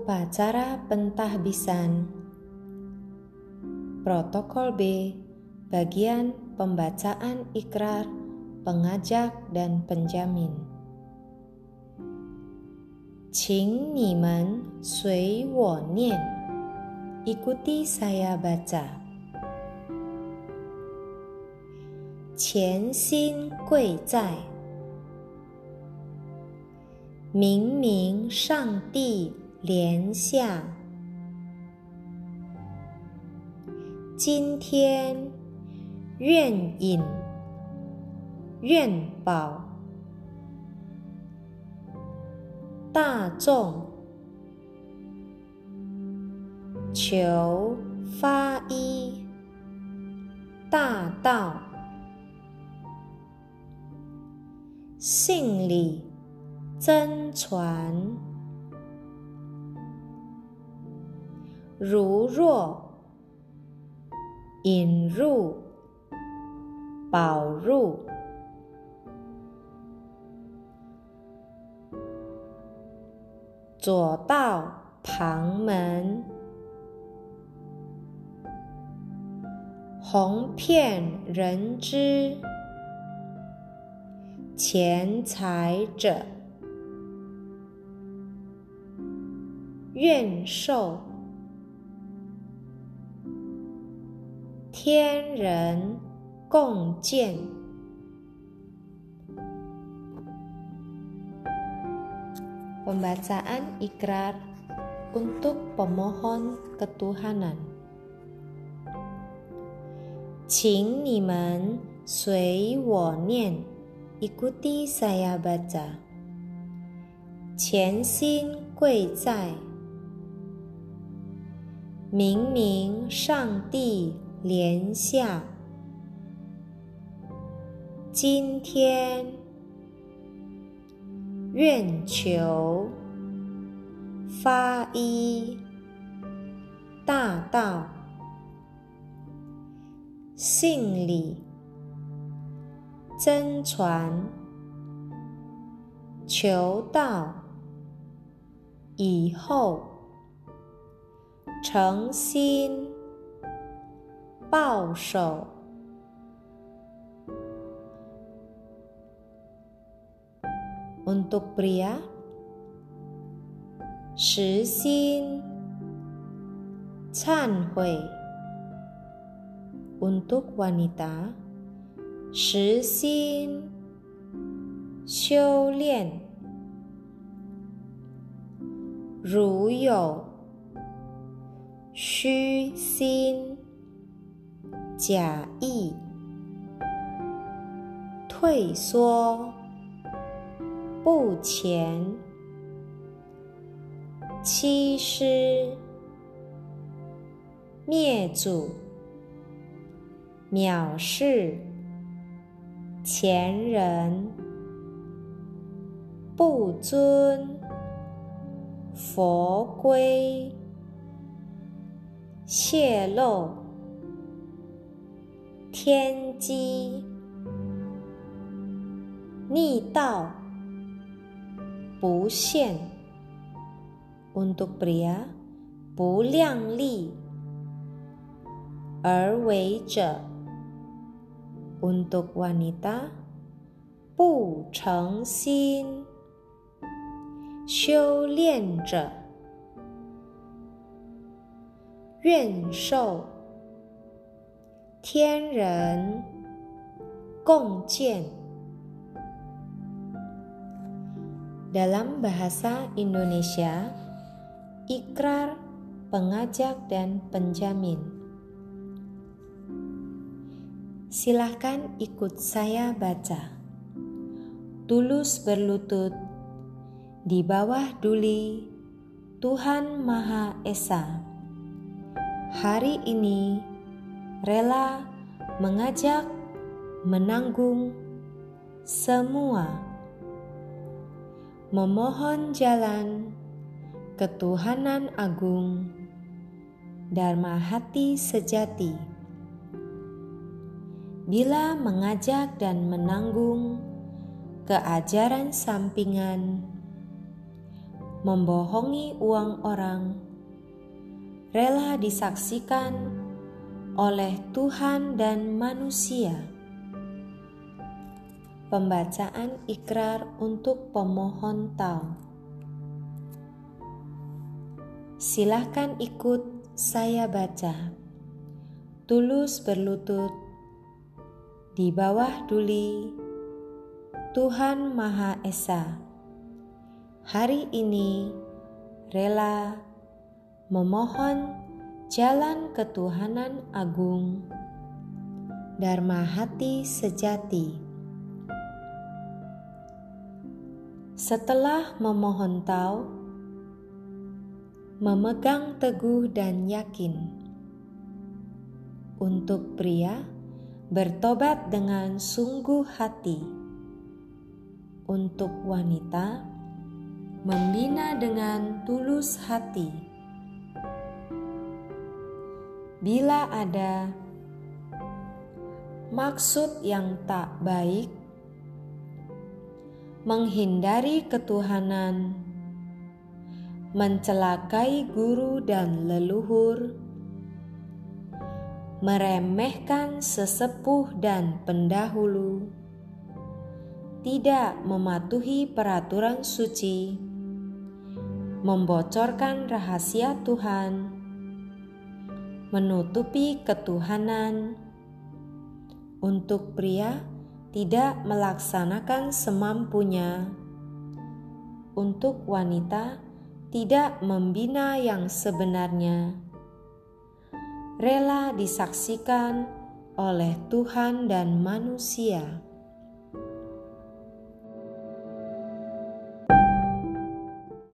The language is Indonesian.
Upacara pentahbisan Protokol B Bagian pembacaan ikrar pengajak dan penjamin Qing nimen sui wo nian Ikuti saya baca Qian xin gui zai 明明上帝 莲下，今天愿饮愿饱，大众求发一大道，信礼。真传，如若引入宝入，左道旁门，红遍人知，钱财者。愿受天人共建。Pembacaan ikrar untuk pemohon ketuhanan. 请你们随我念，ikuti saya baca。前心贵在。明明上帝 莲下，今天愿求发一大道，信礼真传，求道以后。诚心报守，untuk pria 实心忏悔，untuk wanita 实心修炼，如有。虚心假意退缩不前欺师灭祖藐视前人不尊佛规。泄露天机，逆道不现，untuk pria 不亮丽而为者，untuk wanita 不诚心。修炼者。愿受天人共建。Dalam bahasa Indonesia, ikrar, pengajak, dan penjamin. Silahkan ikut saya baca. Tulus berlutut di bawah duli Tuhan Maha Esa hari ini rela mengajak menanggung semua, memohon jalan ketuhanan agung, dharma hati sejati. Bila mengajak dan menanggung keajaran sampingan, membohongi uang orang, rela disaksikan oleh Tuhan dan manusia. Pembacaan ikrar untuk pemohon tahu. Silahkan ikut saya baca. Tulus berlutut di bawah duli Tuhan Maha Esa. Hari ini rela memohon jalan ketuhanan agung, Dharma hati sejati. Setelah memohon tahu, memegang teguh dan yakin. Untuk pria bertobat dengan sungguh hati, untuk wanita membina dengan tulus hati bila ada maksud yang tak baik, menghindari ketuhanan, mencelakai guru dan leluhur, meremehkan sesepuh dan pendahulu, tidak mematuhi peraturan suci, membocorkan rahasia Tuhan menutupi ketuhanan. Untuk pria, tidak melaksanakan semampunya. Untuk wanita, tidak membina yang sebenarnya. Rela disaksikan oleh Tuhan dan manusia.